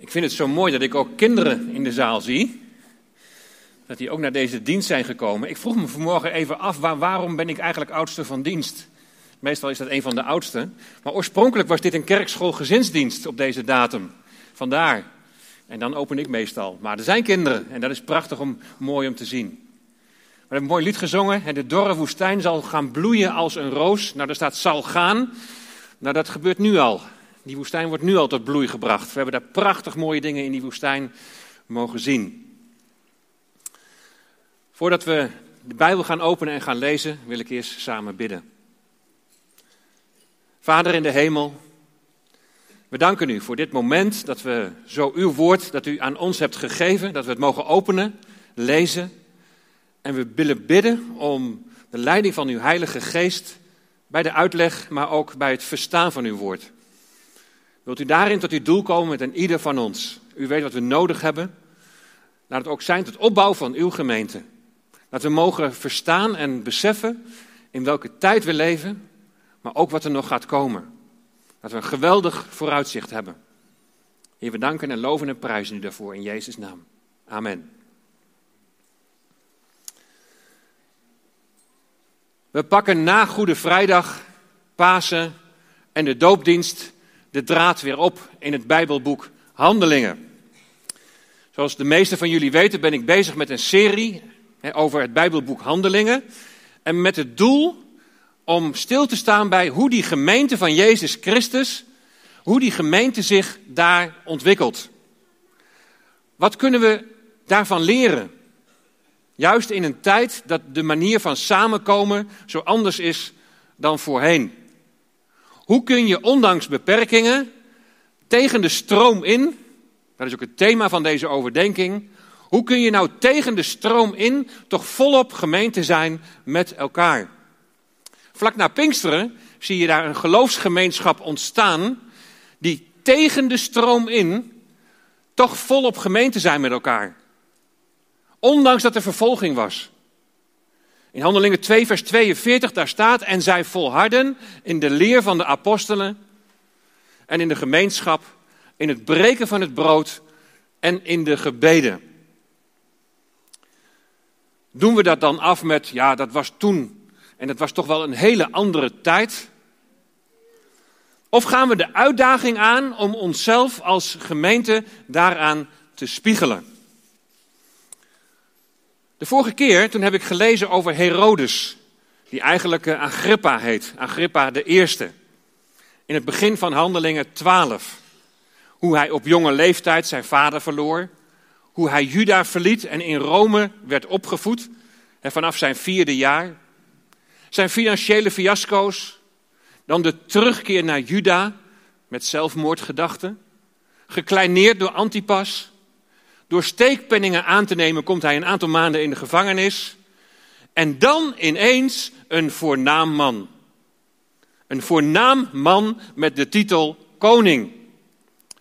Ik vind het zo mooi dat ik ook kinderen in de zaal zie. Dat die ook naar deze dienst zijn gekomen. Ik vroeg me vanmorgen even af, waar, waarom ben ik eigenlijk oudste van dienst? Meestal is dat een van de oudsten. Maar oorspronkelijk was dit een kerkschool gezinsdienst op deze datum. Vandaar. En dan open ik meestal. Maar er zijn kinderen en dat is prachtig om, mooi om te zien. We hebben een mooi lied gezongen. De dorre woestijn zal gaan bloeien als een roos. Nou, daar staat zal gaan. Nou, dat gebeurt nu al. Die woestijn wordt nu al tot bloei gebracht. We hebben daar prachtig mooie dingen in die woestijn mogen zien. Voordat we de Bijbel gaan openen en gaan lezen, wil ik eerst samen bidden. Vader in de hemel, we danken u voor dit moment dat we zo uw woord dat u aan ons hebt gegeven, dat we het mogen openen, lezen. En we willen bidden om de leiding van uw Heilige Geest bij de uitleg, maar ook bij het verstaan van uw woord. Wilt u daarin tot uw doel komen met een ieder van ons? U weet wat we nodig hebben. Laat het ook zijn tot opbouw van uw gemeente. Dat we mogen verstaan en beseffen in welke tijd we leven, maar ook wat er nog gaat komen. Dat we een geweldig vooruitzicht hebben. Heer, we danken en loven en prijzen u daarvoor in Jezus' naam. Amen. We pakken na Goede Vrijdag, Pasen en de doopdienst de draad weer op in het Bijbelboek Handelingen. Zoals de meesten van jullie weten ben ik bezig met een serie over het Bijbelboek Handelingen. En met het doel om stil te staan bij hoe die gemeente van Jezus Christus, hoe die gemeente zich daar ontwikkelt. Wat kunnen we daarvan leren? Juist in een tijd dat de manier van samenkomen zo anders is dan voorheen. Hoe kun je ondanks beperkingen tegen de stroom in, dat is ook het thema van deze overdenking, hoe kun je nou tegen de stroom in toch volop gemeente zijn met elkaar? Vlak na Pinksteren zie je daar een geloofsgemeenschap ontstaan die tegen de stroom in toch volop gemeente zijn met elkaar. Ondanks dat er vervolging was. In Handelingen 2, vers 42, daar staat: En zij volharden in de leer van de apostelen en in de gemeenschap, in het breken van het brood en in de gebeden. Doen we dat dan af met, ja, dat was toen en dat was toch wel een hele andere tijd? Of gaan we de uitdaging aan om onszelf als gemeente daaraan te spiegelen? De vorige keer, toen heb ik gelezen over Herodes, die eigenlijk eh, Agrippa heet, Agrippa de Eerste. In het begin van Handelingen 12. Hoe hij op jonge leeftijd zijn vader verloor. Hoe hij Juda verliet en in Rome werd opgevoed. vanaf zijn vierde jaar. Zijn financiële fiasco's. Dan de terugkeer naar Juda met zelfmoordgedachten. Gekleineerd door Antipas. Door steekpenningen aan te nemen komt hij een aantal maanden in de gevangenis. En dan ineens een voornaam man. Een voornaam man met de titel koning.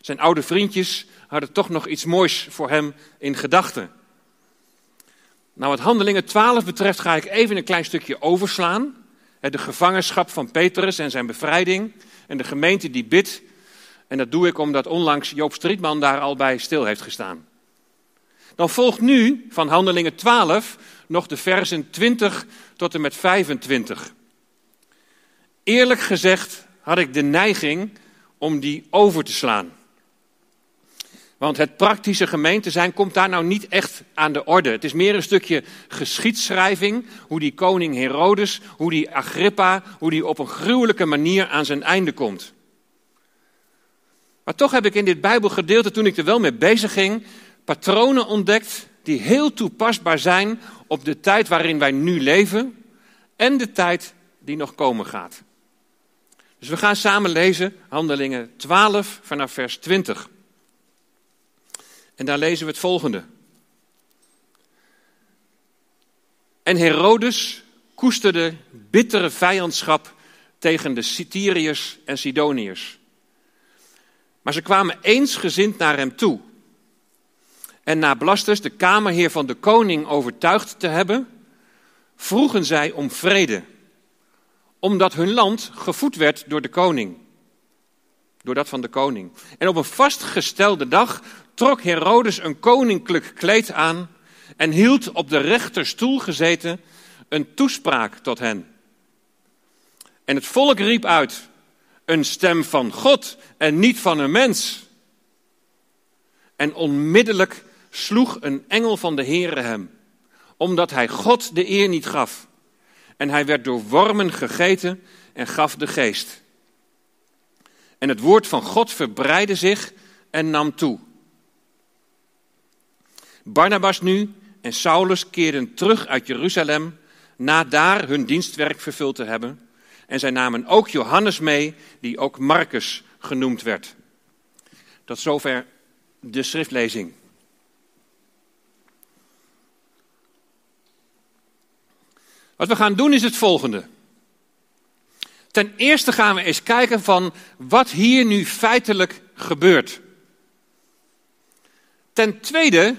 Zijn oude vriendjes hadden toch nog iets moois voor hem in gedachten. Nou, wat Handelingen 12 betreft ga ik even een klein stukje overslaan. De gevangenschap van Petrus en zijn bevrijding. En de gemeente die bidt. En dat doe ik omdat onlangs Joop Strietman daar al bij stil heeft gestaan. Dan volgt nu van Handelingen 12 nog de versen 20 tot en met 25. Eerlijk gezegd had ik de neiging om die over te slaan. Want het praktische gemeente zijn komt daar nou niet echt aan de orde. Het is meer een stukje geschiedschrijving. Hoe die koning Herodes, hoe die Agrippa, hoe die op een gruwelijke manier aan zijn einde komt. Maar toch heb ik in dit Bijbelgedeelte, toen ik er wel mee bezig ging, patronen ontdekt die heel toepasbaar zijn op de tijd waarin wij nu leven en de tijd die nog komen gaat. Dus we gaan samen lezen Handelingen 12 vanaf vers 20. En daar lezen we het volgende. En Herodes koesterde bittere vijandschap tegen de Syriërs en Sidoniërs. Maar ze kwamen eensgezind naar hem toe en na Blastus, de kamerheer van de koning, overtuigd te hebben, vroegen zij om vrede, omdat hun land gevoed werd door de koning. door dat van de koning. En op een vastgestelde dag trok Herodes een koninklijk kleed aan en hield op de rechterstoel gezeten een toespraak tot hen. En het volk riep uit: een stem van God en niet van een mens. En onmiddellijk sloeg een engel van de Heere hem, omdat hij God de eer niet gaf. En hij werd door wormen gegeten en gaf de geest. En het woord van God verbreidde zich en nam toe. Barnabas nu en Saulus keerden terug uit Jeruzalem na daar hun dienstwerk vervuld te hebben. En zij namen ook Johannes mee, die ook Marcus genoemd werd. Tot zover de schriftlezing. Wat we gaan doen is het volgende. Ten eerste gaan we eens kijken van wat hier nu feitelijk gebeurt. Ten tweede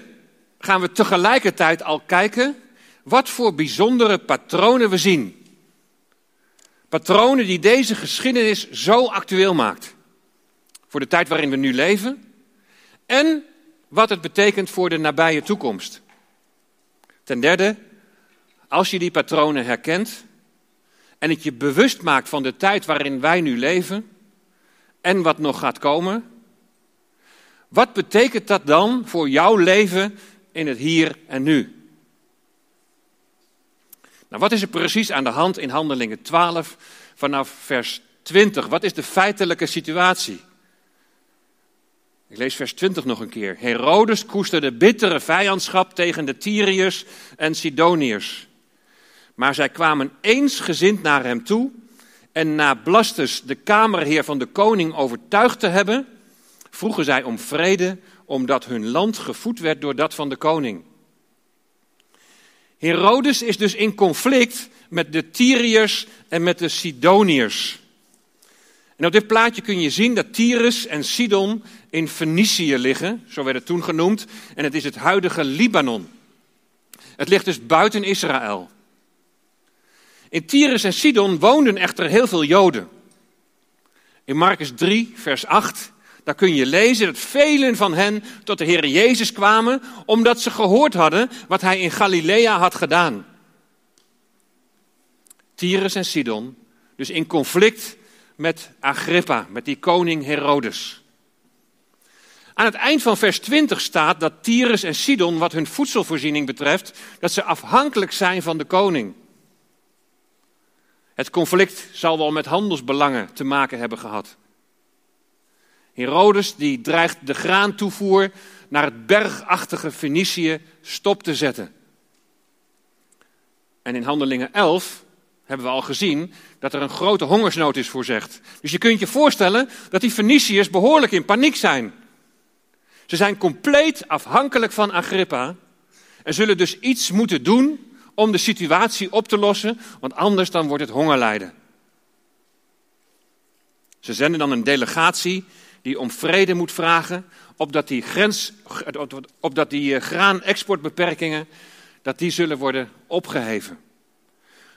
gaan we tegelijkertijd al kijken wat voor bijzondere patronen we zien. Patronen die deze geschiedenis zo actueel maakt. Voor de tijd waarin we nu leven. En wat het betekent voor de nabije toekomst. Ten derde, als je die patronen herkent en het je bewust maakt van de tijd waarin wij nu leven en wat nog gaat komen, wat betekent dat dan voor jouw leven in het hier en nu? Nou, wat is er precies aan de hand in Handelingen 12 vanaf vers 20? Wat is de feitelijke situatie? Ik lees vers 20 nog een keer. Herodes koesterde bittere vijandschap tegen de Tyriërs en Sidoniërs. Maar zij kwamen eensgezind naar hem toe en na Blastus, de kamerheer van de koning, overtuigd te hebben, vroegen zij om vrede, omdat hun land gevoed werd door dat van de koning. Herodes is dus in conflict met de Tyriërs en met de Sidoniërs. En op dit plaatje kun je zien dat Tyrus en Sidon in Fenicië liggen, zo werd het toen genoemd, en het is het huidige Libanon. Het ligt dus buiten Israël. In Tyrus en Sidon woonden echter heel veel Joden. In Marcus 3, vers 8, daar kun je lezen dat velen van hen tot de Heer Jezus kwamen, omdat ze gehoord hadden wat hij in Galilea had gedaan. Tyrus en Sidon, dus in conflict met Agrippa, met die koning Herodes. Aan het eind van vers 20 staat dat Tyrus en Sidon, wat hun voedselvoorziening betreft, dat ze afhankelijk zijn van de koning. Het conflict zal wel met handelsbelangen te maken hebben gehad. Herodes die dreigt de graantoevoer naar het bergachtige Fenicië stop te zetten. En in Handelingen 11 hebben we al gezien dat er een grote hongersnood is voorzegd. Dus je kunt je voorstellen dat die Feniciërs behoorlijk in paniek zijn. Ze zijn compleet afhankelijk van Agrippa en zullen dus iets moeten doen om de situatie op te lossen, want anders dan wordt het hongerlijden. Ze zenden dan een delegatie die om vrede moet vragen, opdat die, grens, opdat die eh, graanexportbeperkingen, dat die zullen worden opgeheven.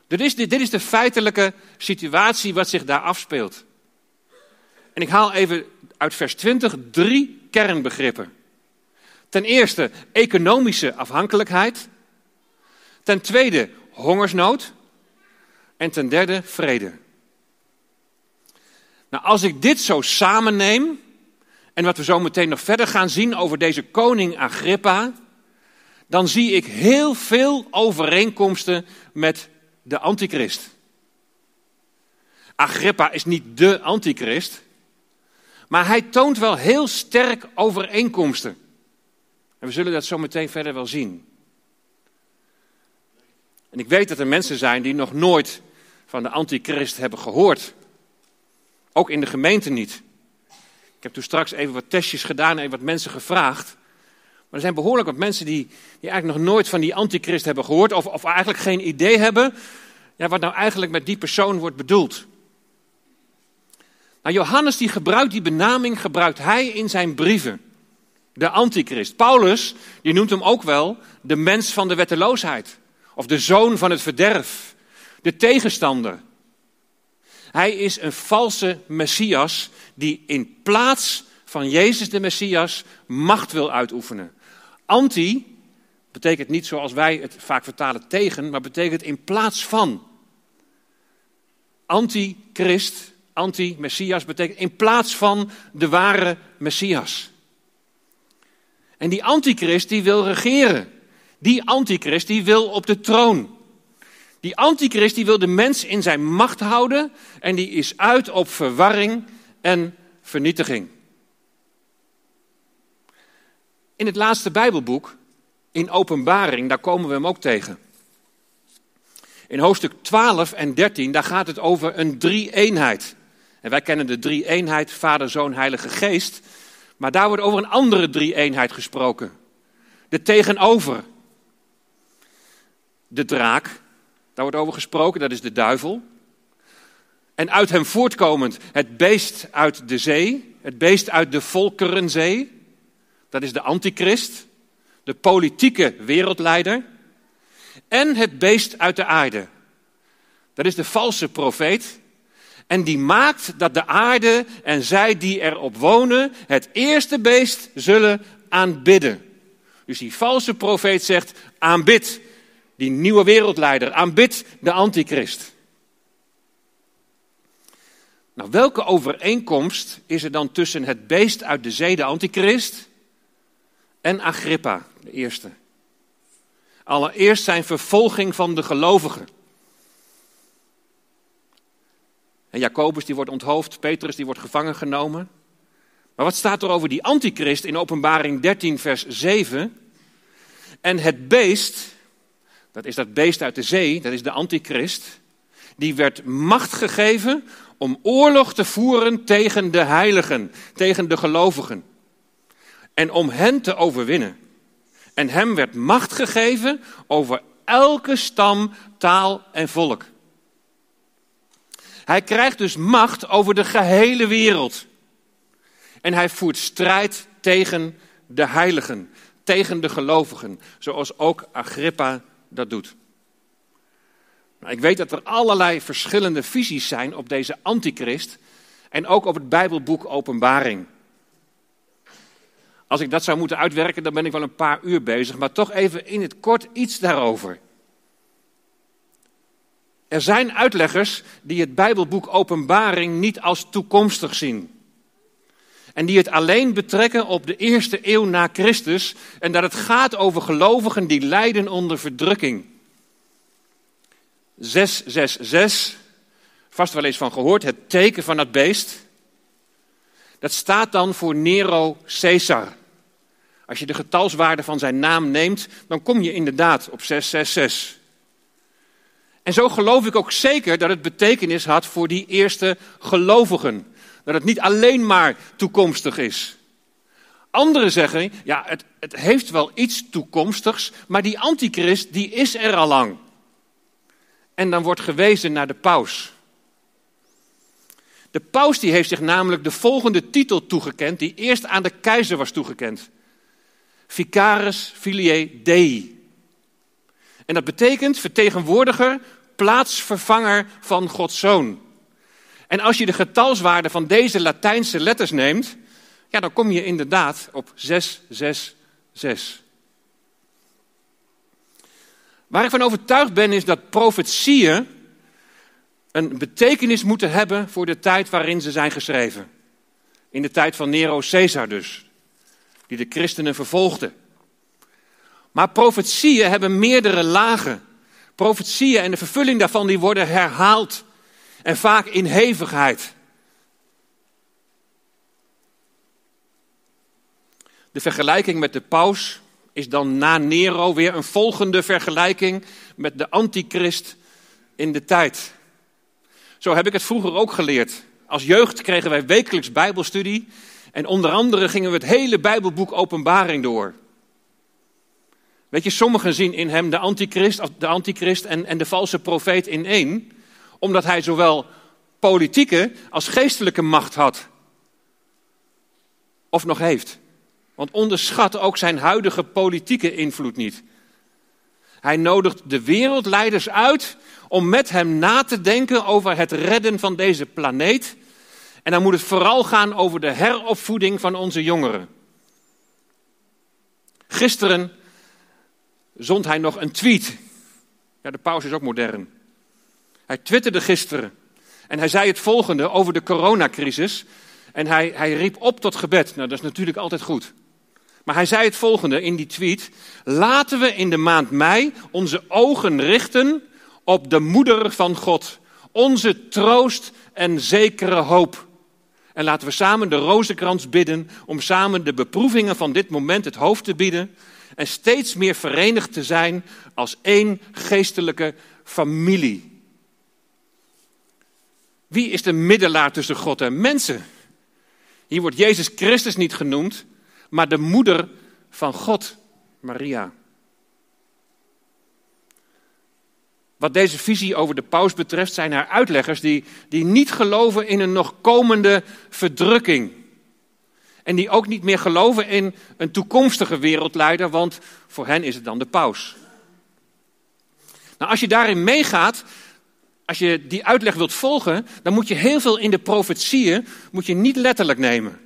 Dit is, dit is de feitelijke situatie wat zich daar afspeelt. En ik haal even uit vers 20 drie kernbegrippen. Ten eerste economische afhankelijkheid. Ten tweede hongersnood. En ten derde vrede. Nou, als ik dit zo samenneem, en wat we zo meteen nog verder gaan zien over deze koning Agrippa, dan zie ik heel veel overeenkomsten met de antichrist. Agrippa is niet de antichrist, maar hij toont wel heel sterk overeenkomsten. En we zullen dat zo meteen verder wel zien. En ik weet dat er mensen zijn die nog nooit van de antichrist hebben gehoord. Ook in de gemeente niet. Ik heb toen straks even wat testjes gedaan en wat mensen gevraagd. Maar er zijn behoorlijk wat mensen die, eigenlijk nog nooit van die antichrist hebben gehoord. Of, of eigenlijk geen idee hebben ja, wat nou eigenlijk met die persoon wordt bedoeld. Nou, Johannes die gebruikt die benaming, gebruikt hij in zijn brieven. De antichrist. Paulus, die noemt hem ook wel de mens van de wetteloosheid. Of de zoon van het verderf. De tegenstander. Hij is een valse Messias die in plaats van Jezus de Messias macht wil uitoefenen. Anti betekent niet zoals wij het vaak vertalen tegen, maar betekent in plaats van. Antichrist, anti-Messias betekent in plaats van de ware Messias. En die antichrist die wil regeren. Die antichrist die wil op de troon. Die antichrist die wil de mens in zijn macht houden en die is uit op verwarring en vernietiging. In het laatste Bijbelboek, in Openbaring, daar komen we hem ook tegen. In hoofdstuk 12 en 13, daar gaat het over een drie-eenheid. En wij kennen de drie-eenheid, Vader, Zoon, Heilige Geest. Maar daar wordt over een andere drie-eenheid gesproken. De tegenover. De draak, daar wordt over gesproken, dat is de duivel. En uit hem voortkomend het beest uit de zee, het beest uit de Volkerenzee. Dat is de antichrist, de politieke wereldleider. En het beest uit de aarde. Dat is de valse profeet. En die maakt dat de aarde en zij die erop wonen het eerste beest zullen aanbidden. Dus die valse profeet zegt: aanbid die nieuwe wereldleider, aanbid de antichrist. Nou, welke overeenkomst is er dan tussen het beest uit de zee, de antichrist, en Agrippa, de eerste? Allereerst zijn vervolging van de gelovigen. En Jacobus die wordt onthoofd, Petrus die wordt gevangen genomen. Maar wat staat er over die antichrist in openbaring 13 vers 7? En het beest, dat is dat beest uit de zee, dat is de antichrist, die werd macht gegeven om oorlog te voeren tegen de heiligen, tegen de gelovigen. En om hen te overwinnen. En hem werd macht gegeven over elke stam, taal en volk. Hij krijgt dus macht over de gehele wereld. En hij voert strijd tegen de heiligen, tegen de gelovigen, zoals ook Agrippa dat doet. Nou, ik weet dat er allerlei verschillende visies zijn op deze antichrist en ook op het Bijbelboek Openbaring. Als ik dat zou moeten uitwerken, dan ben ik wel een paar uur bezig, maar toch even in het kort iets daarover. Er zijn uitleggers die het Bijbelboek Openbaring niet als toekomstig zien. En die het alleen betrekken op de eerste eeuw na Christus en dat het gaat over gelovigen die lijden onder verdrukking. 666, vast wel eens van gehoord, het teken van het beest. Dat staat dan voor Nero Caesar. Als je de getalswaarde van zijn naam neemt, dan kom je inderdaad op 666. En zo geloof ik ook zeker dat het betekenis had voor die eerste gelovigen. Dat het niet alleen maar toekomstig is. Anderen zeggen, ja, het, het heeft wel iets toekomstigs, maar die antichrist, die is er al lang. En dan wordt gewezen naar de paus. De paus die heeft zich namelijk de volgende titel toegekend, die eerst aan de keizer was toegekend. Vicaris filiae Dei. En dat betekent vertegenwoordiger, plaatsvervanger van Gods Zoon. En als je de getalswaarde van deze Latijnse letters neemt, ja, dan kom je inderdaad op 666. Waar ik van overtuigd ben is dat profetieën een betekenis moeten hebben voor de tijd waarin ze zijn geschreven. In de tijd van Nero Caesar dus, die de christenen vervolgde. Maar profetieën hebben meerdere lagen. Profetieën en de vervulling daarvan die worden herhaald en vaak in hevigheid. De vergelijking met de paus is dan na Nero weer een volgende vergelijking met de antichrist in de tijd. Zo heb ik het vroeger ook geleerd. Als jeugd kregen wij wekelijks Bijbelstudie en onder andere gingen we het hele Bijbelboek Openbaring door. Weet je, sommigen zien in hem de antichrist, de antichrist en, en de valse profeet in één, omdat hij zowel politieke als geestelijke macht had. Of nog heeft. Want onderschat ook zijn huidige politieke invloed niet. Hij nodigt de wereldleiders uit om met hem na te denken over het redden van deze planeet. En dan moet het vooral gaan over de heropvoeding van onze jongeren. Gisteren zond hij nog een tweet. Ja, de paus is ook modern. Hij twitterde gisteren en hij zei het volgende over de coronacrisis. En hij, hij riep op tot gebed. Nou, dat is natuurlijk altijd goed. Maar hij zei het volgende in die tweet. Laten we in de maand mei onze ogen richten op de moeder van God. Onze troost en zekere hoop. En laten we samen de rozenkrans bidden om samen de beproevingen van dit moment het hoofd te bieden. En steeds meer verenigd te zijn als één geestelijke familie. Wie is de middelaar tussen God en mensen? Hier wordt Jezus Christus niet genoemd, maar de moeder van God, Maria. Wat deze visie over de paus betreft, zijn er uitleggers die, die niet geloven in een nog komende verdrukking. En die ook niet meer geloven in een toekomstige wereldleider, want voor hen is het dan de paus. Nou, als je daarin meegaat, als je die uitleg wilt volgen, dan moet je heel veel in de profetieën moet je niet letterlijk nemen.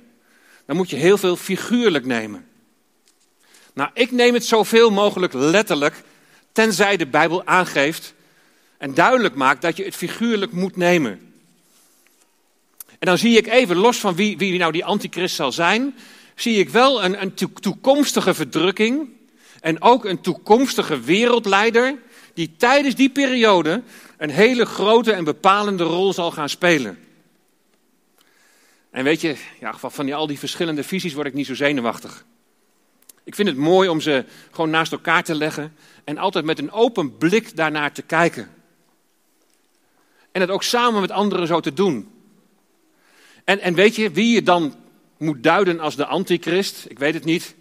Dan moet je heel veel figuurlijk nemen. Nou, ik neem het zoveel mogelijk letterlijk, tenzij de Bijbel aangeeft en duidelijk maakt dat je het figuurlijk moet nemen. En dan zie ik even, los van wie, wie nou die antichrist zal zijn, zie ik wel een, een toekomstige verdrukking en ook een toekomstige wereldleider die tijdens die periode een hele grote en bepalende rol zal gaan spelen. En weet je, van die, al die verschillende visies word ik niet zo zenuwachtig. Ik vind het mooi om ze gewoon naast elkaar te leggen en altijd met een open blik daarnaar te kijken. En het ook samen met anderen zo te doen. En, en weet je wie je dan moet duiden als de antichrist? Ik weet het niet.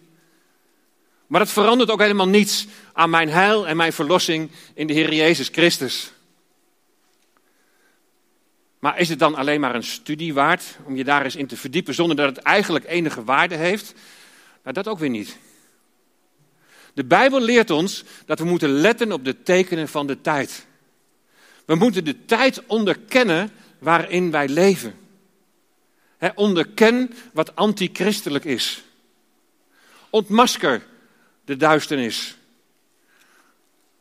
Maar dat verandert ook helemaal niets aan mijn heil en mijn verlossing in de Heer Jezus Christus. Maar is het dan alleen maar een studie waard om je daar eens in te verdiepen zonder dat het eigenlijk enige waarde heeft? Nou, dat ook weer niet. De Bijbel leert ons dat we moeten letten op de tekenen van de tijd. We moeten de tijd onderkennen waarin wij leven. He, onderken wat antichristelijk is. Ontmasker de duisternis.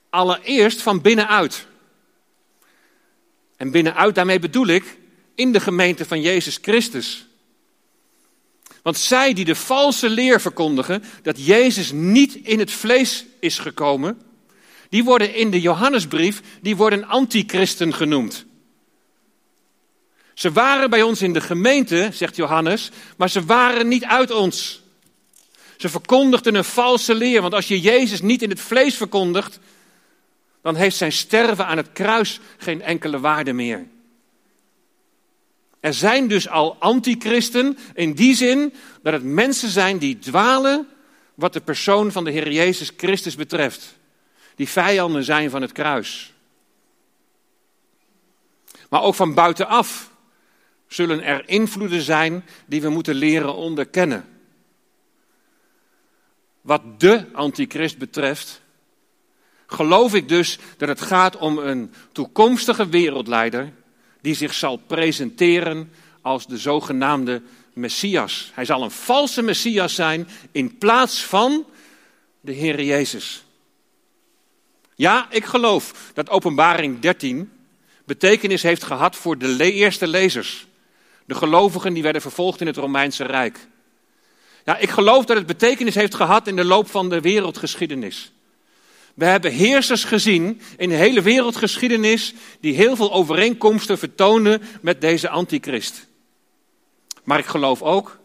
Allereerst van binnenuit. En binnenuit, daarmee bedoel ik in de gemeente van Jezus Christus. Want zij die de valse leer verkondigen dat Jezus niet in het vlees is gekomen, die worden in de Johannesbrief, die worden antichristen genoemd. Ze waren bij ons in de gemeente, zegt Johannes, maar ze waren niet uit ons. Ze verkondigden een valse leer, want als je Jezus niet in het vlees verkondigt, dan heeft zijn sterven aan het kruis geen enkele waarde meer. Er zijn dus al antichristen in die zin dat het mensen zijn die dwalen wat de persoon van de Heer Jezus Christus betreft. Die vijanden zijn van het kruis. Maar ook van buitenaf zullen er invloeden zijn die we moeten leren onderkennen. Wat de antichrist betreft, geloof ik dus dat het gaat om een toekomstige wereldleider die zich zal presenteren als de zogenaamde Messias. Hij zal een valse Messias zijn in plaats van de Heer Jezus. Ja, ik geloof dat Openbaring 13 betekenis heeft gehad voor de eerste lezers. De gelovigen die werden vervolgd in het Romeinse Rijk. Ja, ik geloof dat het betekenis heeft gehad in de loop van de wereldgeschiedenis. We hebben heersers gezien in de hele wereldgeschiedenis die heel veel overeenkomsten vertoonden met deze antichrist. Maar ik geloof ook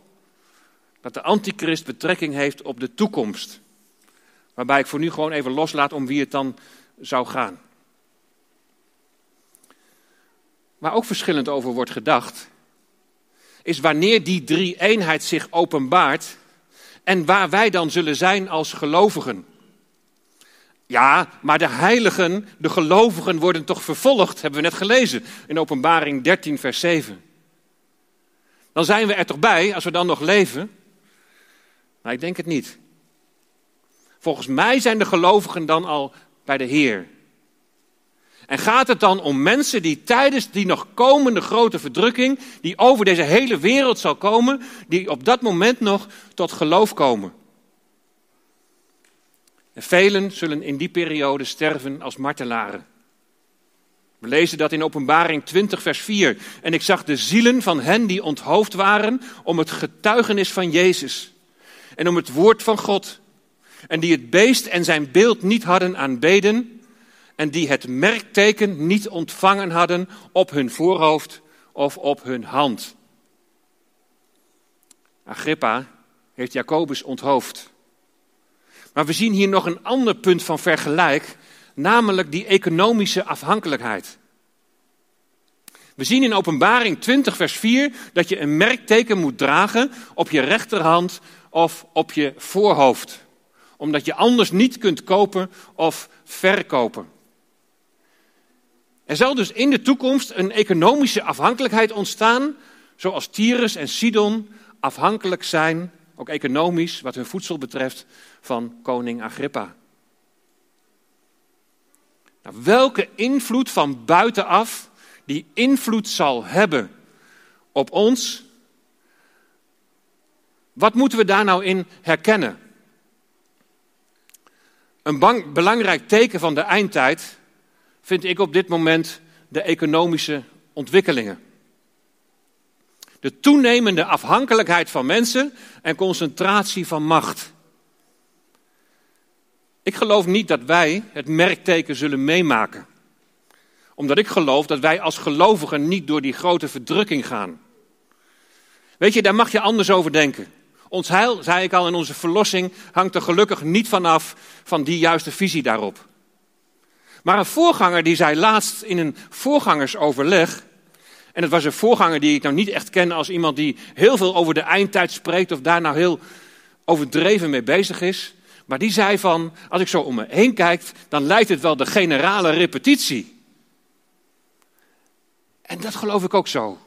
dat de antichrist betrekking heeft op de toekomst. Waarbij ik voor nu gewoon even loslaat om wie het dan zou gaan. Waar ook verschillend over wordt gedacht, is wanneer die drie eenheid zich openbaart en waar wij dan zullen zijn als gelovigen. Ja, maar de heiligen, de gelovigen worden toch vervolgd, hebben we net gelezen in Openbaring 13, vers 7. Dan zijn we er toch bij als we dan nog leven? Maar ik denk het niet. Volgens mij zijn de gelovigen dan al bij de Heer. En gaat het dan om mensen die tijdens die nog komende grote verdrukking, die over deze hele wereld zal komen, die op dat moment nog tot geloof komen? En velen zullen in die periode sterven als martelaren. We lezen dat in Openbaring 20, vers 4. En ik zag de zielen van hen die onthoofd waren om het getuigenis van Jezus en om het woord van God. En die het beest en zijn beeld niet hadden aanbeden en die het merkteken niet ontvangen hadden op hun voorhoofd of op hun hand. Agrippa heeft Jacobus onthoofd. Maar we zien hier nog een ander punt van vergelijk, namelijk die economische afhankelijkheid. We zien in Openbaring 20, vers 4 dat je een merkteken moet dragen op je rechterhand of op je voorhoofd, omdat je anders niet kunt kopen of verkopen. Er zal dus in de toekomst een economische afhankelijkheid ontstaan, zoals Tyrus en Sidon afhankelijk zijn, ook economisch, wat hun voedsel betreft, van koning Agrippa. Nou, welke invloed van buitenaf die invloed zal hebben op ons, wat moeten we daar nou in herkennen? Een belangrijk teken van de eindtijd vind ik op dit moment de economische ontwikkelingen. De toenemende afhankelijkheid van mensen en concentratie van macht. Ik geloof niet dat wij het merkteken zullen meemaken. Omdat ik geloof dat wij als gelovigen niet door die grote verdrukking gaan. Weet je, daar mag je anders over denken. Ons heil, zei ik al, en onze verlossing hangt er gelukkig niet vanaf van die juiste visie daarop. Maar een voorganger die zei laatst in een voorgangersoverleg, en het was een voorganger die ik nou niet echt ken als iemand die heel veel over de eindtijd spreekt of daar nou heel overdreven mee bezig is. Maar die zei van, als ik zo om me heen kijk, dan lijkt het wel de generale repetitie. En dat geloof ik ook zo.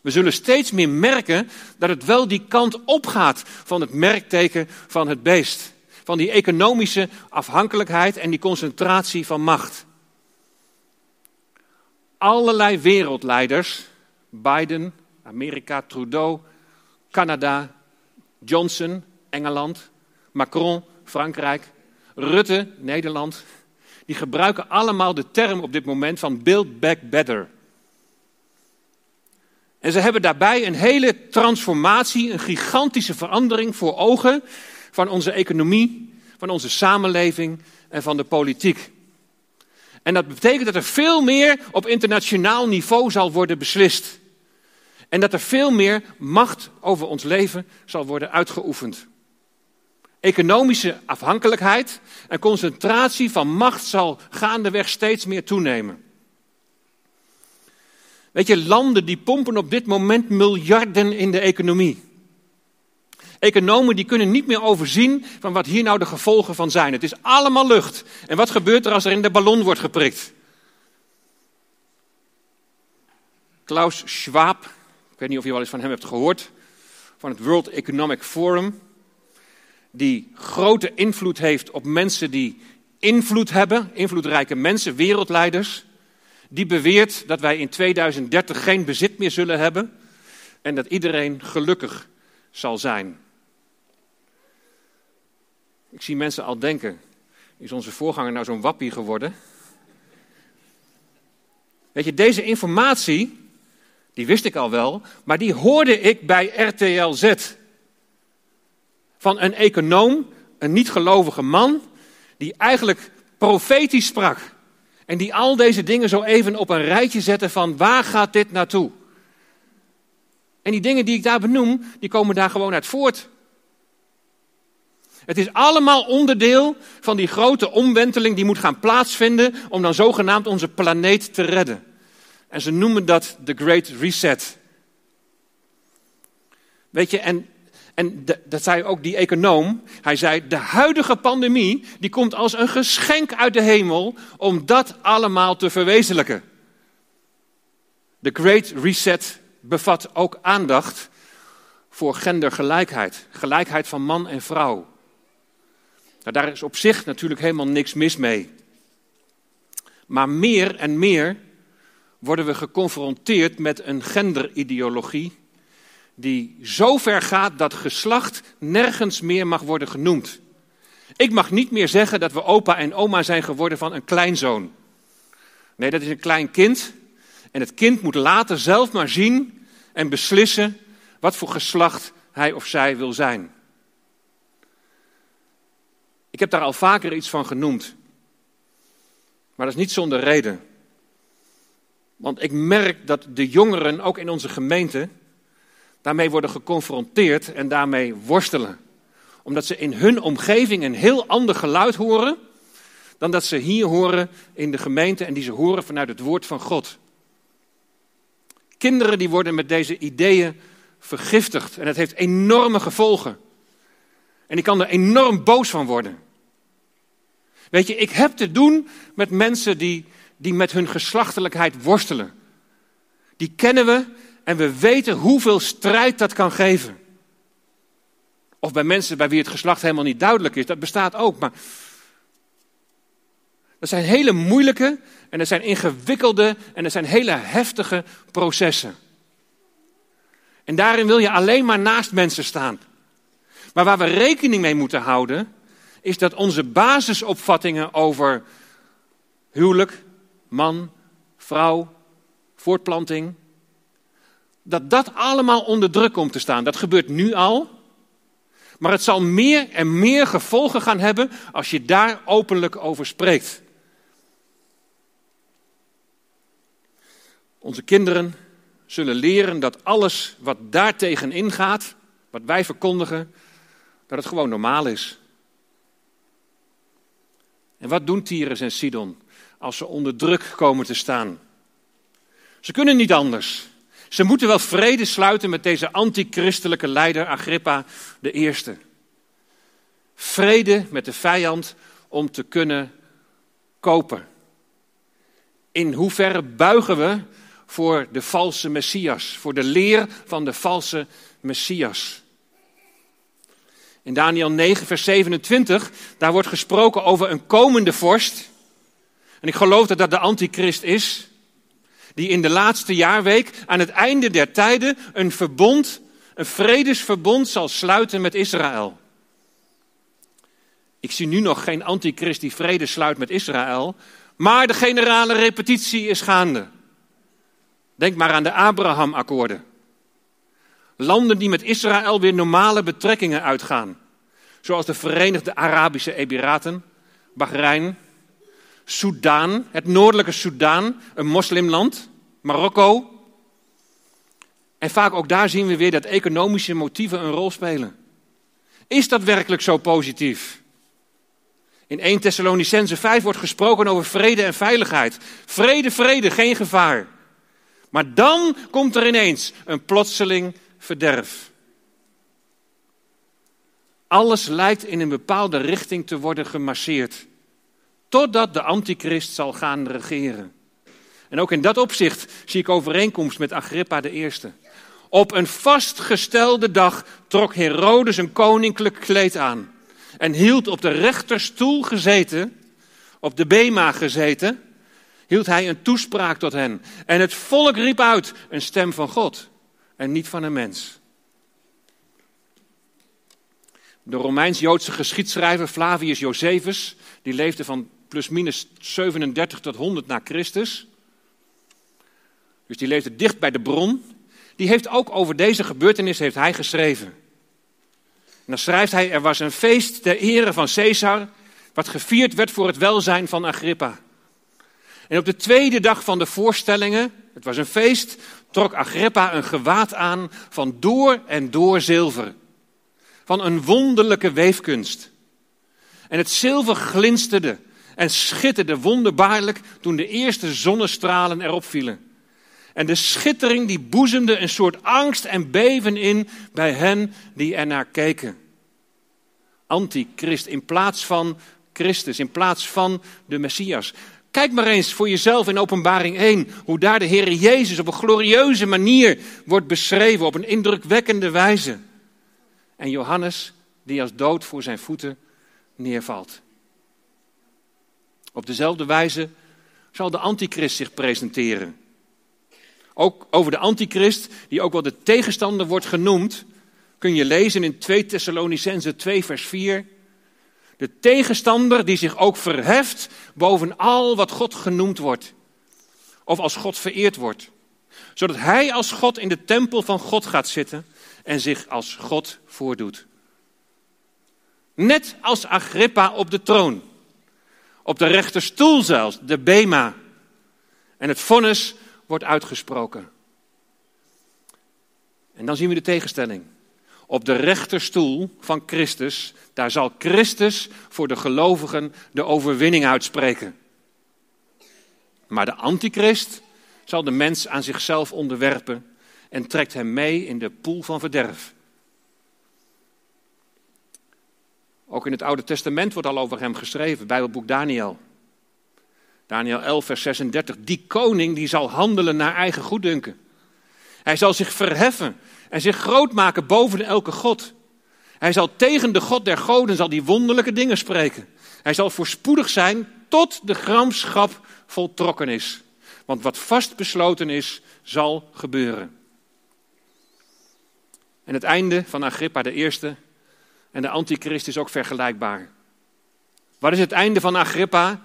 We zullen steeds meer merken dat het wel die kant opgaat van het merkteken van het beest. Van die economische afhankelijkheid en die concentratie van macht. Allerlei wereldleiders, Biden, Amerika, Trudeau, Canada, Johnson, Engeland, Macron, Frankrijk, Rutte, Nederland, die gebruiken allemaal de term op dit moment van build back better. En ze hebben daarbij een hele transformatie, een gigantische verandering voor ogen van onze economie, van onze samenleving en van de politiek. En dat betekent dat er veel meer op internationaal niveau zal worden beslist. En dat er veel meer macht over ons leven zal worden uitgeoefend. Economische afhankelijkheid en concentratie van macht zal gaandeweg steeds meer toenemen. Weet je, landen die pompen op dit moment miljarden in de economie. Economen die kunnen niet meer overzien van wat hier nou de gevolgen van zijn. Het is allemaal lucht. En wat gebeurt er als er in de ballon wordt geprikt? Klaus Schwab, ik weet niet of je wel eens van hem hebt gehoord, van het World Economic Forum, die grote invloed heeft op mensen die invloed hebben, invloedrijke mensen, wereldleiders die beweert dat wij in 2030 geen bezit meer zullen hebben en dat iedereen gelukkig zal zijn. Ik zie mensen al denken, is onze voorganger nou zo'n wappie geworden? Weet je, deze informatie, die wist ik al wel, maar die hoorde ik bij RTL Z. Van een econoom, een niet-gelovige man, die eigenlijk profetisch sprak. En die al deze dingen zo even op een rijtje zetten van waar gaat dit naartoe? En die dingen die ik daar benoem, die komen daar gewoon uit voort. Het is allemaal onderdeel van die grote omwenteling die moet gaan plaatsvinden om dan zogenaamd onze planeet te redden. En ze noemen dat de Great Reset. Weet je, en en dat zei ook die econoom. Hij zei, de huidige pandemie, die komt als een geschenk uit de hemel om dat allemaal te verwezenlijken. De Great Reset bevat ook aandacht voor gendergelijkheid. Gelijkheid van man en vrouw. Nou, daar is op zich natuurlijk helemaal niks mis mee. Maar meer en meer worden we geconfronteerd met een genderideologie die zo ver gaat dat geslacht nergens meer mag worden genoemd. Ik mag niet meer zeggen dat we opa en oma zijn geworden van een kleinzoon. Nee, dat is een klein kind. En het kind moet later zelf maar zien en beslissen wat voor geslacht hij of zij wil zijn. Ik heb daar al vaker iets van genoemd. Maar dat is niet zonder reden. Want ik merk dat de jongeren, ook in onze gemeente, daarmee worden geconfronteerd en daarmee worstelen. Omdat ze in hun omgeving een heel ander geluid horen dan dat ze hier horen in de gemeente en die ze horen vanuit het woord van God. Kinderen die worden met deze ideeën vergiftigd en het heeft enorme gevolgen. En ik kan er enorm boos van worden. Weet je, ik heb te doen met mensen die, die met hun geslachtelijkheid worstelen. Die kennen we en we weten hoeveel strijd dat kan geven. Of bij mensen bij wie het geslacht helemaal niet duidelijk is, dat bestaat ook. Maar dat zijn hele moeilijke en dat zijn ingewikkelde en dat zijn hele heftige processen. En daarin wil je alleen maar naast mensen staan. Maar waar we rekening mee moeten houden, is dat onze basisopvattingen over huwelijk, man, vrouw, voortplanting, dat dat allemaal onder druk komt te staan. Dat gebeurt nu al. Maar het zal meer en meer gevolgen gaan hebben als je daar openlijk over spreekt. Onze kinderen zullen leren dat alles wat daartegen ingaat, wat wij verkondigen, dat het gewoon normaal is. En wat doen Tyrus en Sidon als ze onder druk komen te staan? Ze kunnen niet anders. Ze moeten wel vrede sluiten met deze antichristelijke leider Agrippa de Eerste. Vrede met de vijand om te kunnen kopen. In hoeverre buigen we voor de valse Messias, voor de leer van de valse Messias? In Daniel 9, vers 27, daar wordt gesproken over een komende vorst. En ik geloof dat dat de antichrist is die in de laatste jaarweek aan het einde der tijden een verbond, een vredesverbond zal sluiten met Israël. Ik zie nu nog geen antichrist die vrede sluit met Israël, maar de generale repetitie is gaande. Denk maar aan de Abraham-akkoorden. Landen die met Israël weer normale betrekkingen uitgaan. Zoals de Verenigde Arabische Emiraten, Bahrein, Soudaan, het noordelijke Soudaan, een moslimland, Marokko. En vaak ook daar zien we weer dat economische motieven een rol spelen. Is dat werkelijk zo positief? In 1 Thessalonicense 5 wordt gesproken over vrede en veiligheid. Vrede, vrede, geen gevaar. Maar dan komt er ineens een plotseling verderf. Alles lijkt in een bepaalde richting te worden gemasseerd. Totdat de antichrist zal gaan regeren. En ook in dat opzicht zie ik overeenkomst met Agrippa de Eerste. Op een vastgestelde dag trok Herodes een koninklijk kleed aan. En hield op de rechterstoel gezeten, op de bema gezeten, hield hij een toespraak tot hen. En het volk riep uit een stem van God en niet van een mens. De Romeins-Joodse geschiedschrijver Flavius Josephus, die leefde van plusminus 37 tot 100 na Christus. Dus die leefde dicht bij de bron. Die heeft ook over deze gebeurtenis heeft hij geschreven. En dan schrijft hij, er was een feest ter ere van Caesar, wat gevierd werd voor het welzijn van Agrippa. En op de tweede dag van de voorstellingen, het was een feest, trok Agrippa een gewaad aan van door en door zilver. Van een wonderlijke weefkunst. En het zilver glinsterde en schitterde wonderbaarlijk toen de eerste zonnestralen erop vielen. En de schittering die boezemde een soort angst en beven in bij hen die er naar keken. Antichrist in plaats van Christus, in plaats van de Messias. Kijk maar eens voor jezelf in Openbaring 1 hoe daar de Heer Jezus op een glorieuze manier wordt beschreven, op een indrukwekkende wijze. En Johannes, die als dood voor zijn voeten neervalt. Op dezelfde wijze zal de antichrist zich presenteren. Ook over de antichrist, die ook wel de tegenstander wordt genoemd, kun je lezen in 2 Thessalonicense 2 vers 4. De tegenstander die zich ook verheft boven al wat God genoemd wordt. Of als God vereerd wordt. Zodat hij als God in de tempel van God gaat zitten en zich als God voordoet. Net als Agrippa op de troon. Op de rechterstoel zelfs, de Bema. En het vonnis wordt uitgesproken. En dan zien we de tegenstelling. Op de rechterstoel van Christus, daar zal Christus voor de gelovigen de overwinning uitspreken. Maar de antichrist zal de mens aan zichzelf onderwerpen en trekt hem mee in de poel van verderf. Ook in het Oude Testament wordt al over hem geschreven, Bijbelboek Daniel. Daniel 11, vers 36. Die koning die zal handelen naar eigen goeddunken. Hij zal zich verheffen en zich groot maken boven elke god. Hij zal tegen de God der goden zal die wonderlijke dingen spreken. Hij zal voorspoedig zijn tot de gramschap voltrokken is. Want wat vast besloten is, zal gebeuren. En het einde van Agrippa de eerste en de antichrist is ook vergelijkbaar. Wat is het einde van Agrippa?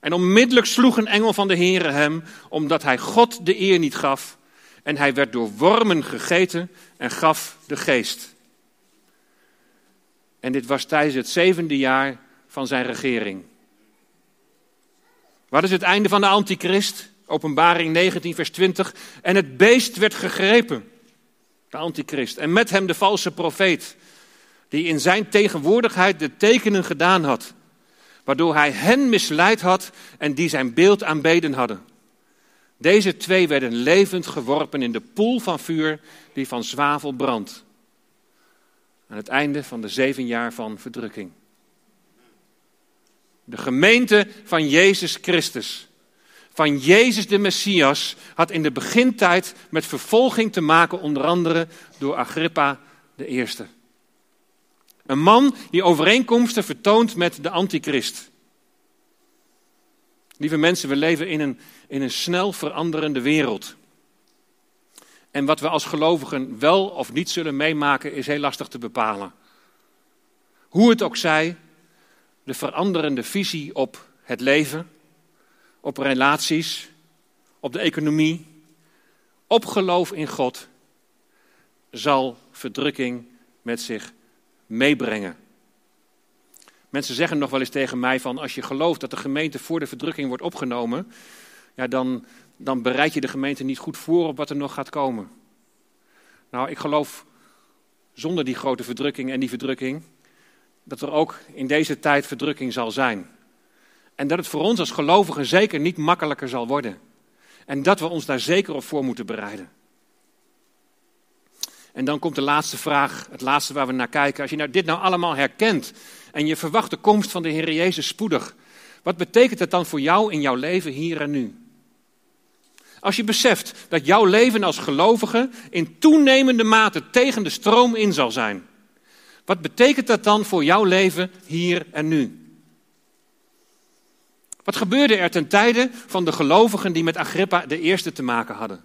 En onmiddellijk sloeg een engel van de Heere hem, omdat hij God de eer niet gaf. En hij werd door wormen gegeten en gaf de geest. En dit was tijdens het zevende jaar van zijn regering. Wat is het einde van de antichrist? Openbaring 19, vers 20. En het beest werd gegrepen, de antichrist. En met hem de valse profeet, die in zijn tegenwoordigheid de tekenen gedaan had waardoor hij hen misleid had en die zijn beeld aanbeden hadden. Deze twee werden levend geworpen in de poel van vuur die van zwavel brandt. Aan het einde van de zeven jaar van verdrukking. De gemeente van Jezus Christus, van Jezus de Messias, had in de begintijd met vervolging te maken, onder andere door Agrippa de Eerste. Een man die overeenkomsten vertoont met de antichrist. Lieve mensen, we leven in een, in een snel veranderende wereld. En wat we als gelovigen wel of niet zullen meemaken, is heel lastig te bepalen. Hoe het ook zij, de veranderende visie op het leven, op relaties, op de economie, op geloof in God, zal verdrukking met zich meebrengen. Mensen zeggen nog wel eens tegen mij van als je gelooft dat de gemeente voor de verdrukking wordt opgenomen, ja, dan, dan bereid je de gemeente niet goed voor op wat er nog gaat komen. Nou, ik geloof zonder die grote verdrukking en die verdrukking, dat er ook in deze tijd verdrukking zal zijn. En dat het voor ons als gelovigen zeker niet makkelijker zal worden. En dat we ons daar zeker op voor moeten bereiden. En dan komt de laatste vraag, het laatste waar we naar kijken. Als je nou dit nou allemaal herkent en je verwacht de komst van de Heer Jezus spoedig, wat betekent het dan voor jou in jouw leven hier en nu? Als je beseft dat jouw leven als gelovige in toenemende mate tegen de stroom in zal zijn, wat betekent dat dan voor jouw leven hier en nu? Wat gebeurde er ten tijde van de gelovigen die met Agrippa de eerste te maken hadden?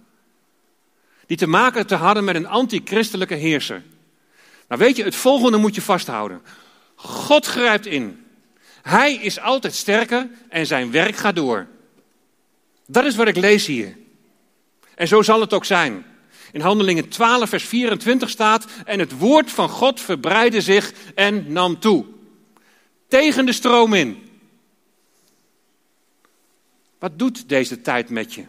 die te maken te hadden met een antichristelijke heerser. Nou weet je, het volgende moet je vasthouden. God grijpt in. Hij is altijd sterker en zijn werk gaat door. Dat is wat ik lees hier. En zo zal het ook zijn. In Handelingen 12, vers 24 staat: En het woord van God verbreidde zich en nam toe. Tegen de stroom in. Wat doet deze tijd met je?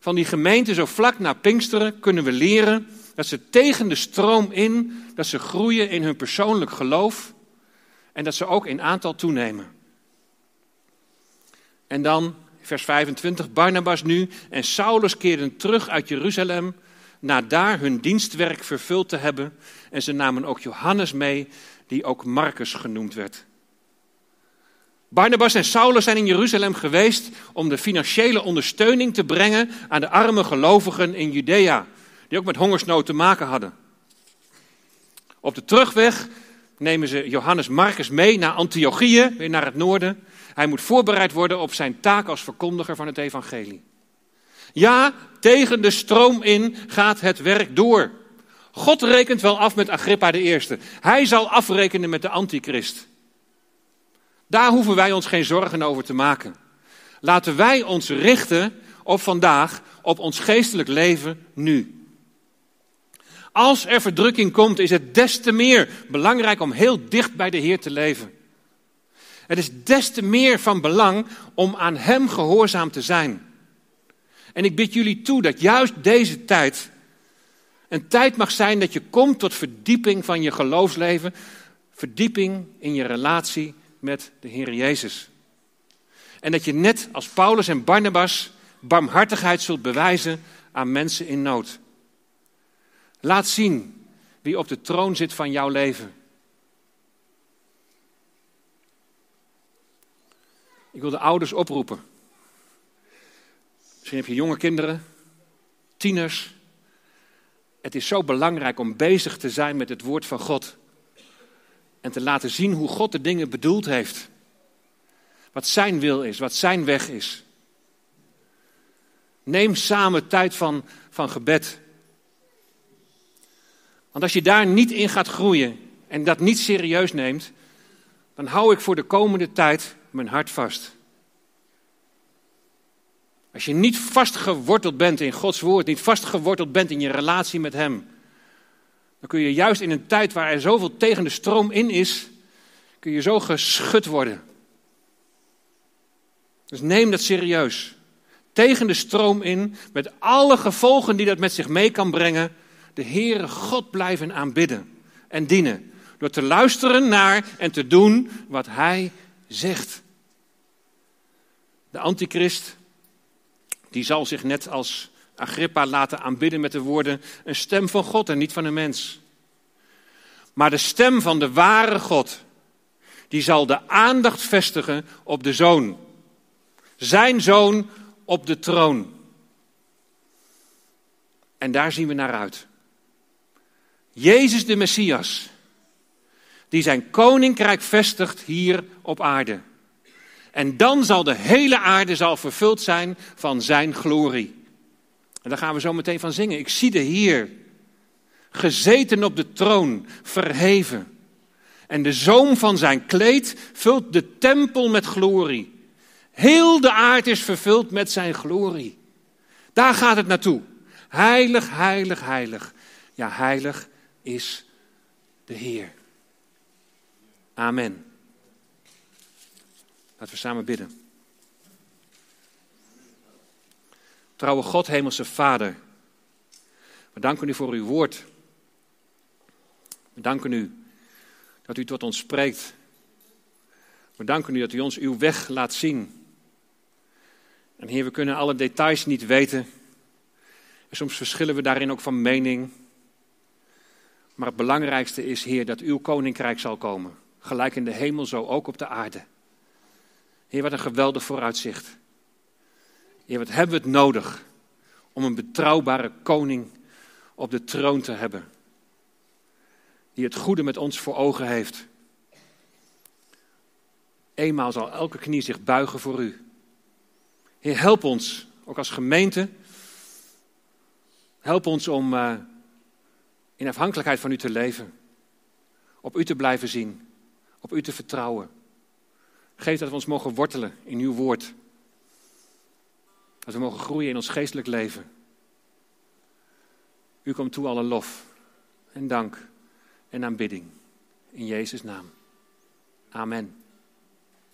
van die gemeente zo vlak na Pinksteren kunnen we leren dat ze tegen de stroom in, dat ze groeien in hun persoonlijk geloof en dat ze ook in aantal toenemen. En dan, vers 25, Barnabas nu en Saulus keerden terug uit Jeruzalem, na daar hun dienstwerk vervuld te hebben. En ze namen ook Johannes mee, die ook Marcus genoemd werd. Barnabas en Saulus zijn in Jeruzalem geweest om de financiële ondersteuning te brengen aan de arme gelovigen in Judea, die ook met hongersnood te maken hadden. Op de terugweg nemen ze Johannes Marcus mee naar Antiochië, weer naar het noorden. Hij moet voorbereid worden op zijn taak als verkondiger van het evangelie. Ja, tegen de stroom in gaat het werk door. God rekent wel af met Agrippa de Eerste. Hij zal afrekenen met de antichrist. Daar hoeven wij ons geen zorgen over te maken. Laten wij ons richten op vandaag, op ons geestelijk leven nu. Als er verdrukking komt, is het des te meer belangrijk om heel dicht bij de Heer te leven. Het is des te meer van belang om aan Hem gehoorzaam te zijn. En ik bid jullie toe dat juist deze tijd een tijd mag zijn dat je komt tot verdieping van je geloofsleven, verdieping in je relatie met de Heer Jezus. En dat je net als Paulus en Barnabas barmhartigheid zult bewijzen aan mensen in nood. Laat zien wie op de troon zit van jouw leven. Ik wil de ouders oproepen. Misschien heb je jonge kinderen, tieners. Het is zo belangrijk om bezig te zijn met het woord van God. En te laten zien hoe God de dingen bedoeld heeft. Wat zijn wil is, wat zijn weg is. Neem samen tijd van, van gebed. Want als je daar niet in gaat groeien en dat niet serieus neemt, dan hou ik voor de komende tijd mijn hart vast. Als je niet vastgeworteld bent in Gods woord, niet vastgeworteld bent in je relatie met Hem, dan kun je juist in een tijd waar er zoveel tegen de stroom in is, kun je zo geschud worden. Dus neem dat serieus. Tegen de stroom in, met alle gevolgen die dat met zich mee kan brengen, de Heere God blijven aanbidden en dienen. Door te luisteren naar en te doen wat Hij zegt. De antichrist, die zal zich net als Agrippa laten aanbidden met de woorden: een stem van God en niet van een mens. Maar de stem van de ware God, die zal de aandacht vestigen op de zoon. Zijn zoon op de troon. En daar zien we naar uit. Jezus de Messias, die zijn koninkrijk vestigt hier op aarde. En dan zal de hele aarde zal vervuld zijn van zijn glorie. En daar gaan we zo meteen van zingen. Ik zie de Heer, gezeten op de troon, verheven. En de zoom van zijn kleed vult de tempel met glorie. Heel de aarde is vervuld met zijn glorie. Daar gaat het naartoe. Heilig, heilig, heilig. Ja, heilig is de Heer. Amen. Laten we samen bidden. Trouwe God, Hemelse Vader, we danken u voor uw woord. We danken u dat u tot ons spreekt. We danken u dat u ons uw weg laat zien. En Heer, we kunnen alle details niet weten. En soms verschillen we daarin ook van mening. Maar het belangrijkste is, Heer, dat uw koninkrijk zal komen. Gelijk in de hemel, zo ook op de aarde. Heer, wat een geweldig vooruitzicht. Heer, wat hebben we het nodig om een betrouwbare koning op de troon te hebben. Die het goede met ons voor ogen heeft. Eenmaal zal elke knie zich buigen voor u. Heer, help ons, ook als gemeente. Help ons om uh, in afhankelijkheid van u te leven. Op u te blijven zien. Op u te vertrouwen. Geef dat we ons mogen wortelen in uw woord. Dat we mogen groeien in ons geestelijk leven. U komt toe alle lof en dank en aanbidding. In Jezus' naam. Amen.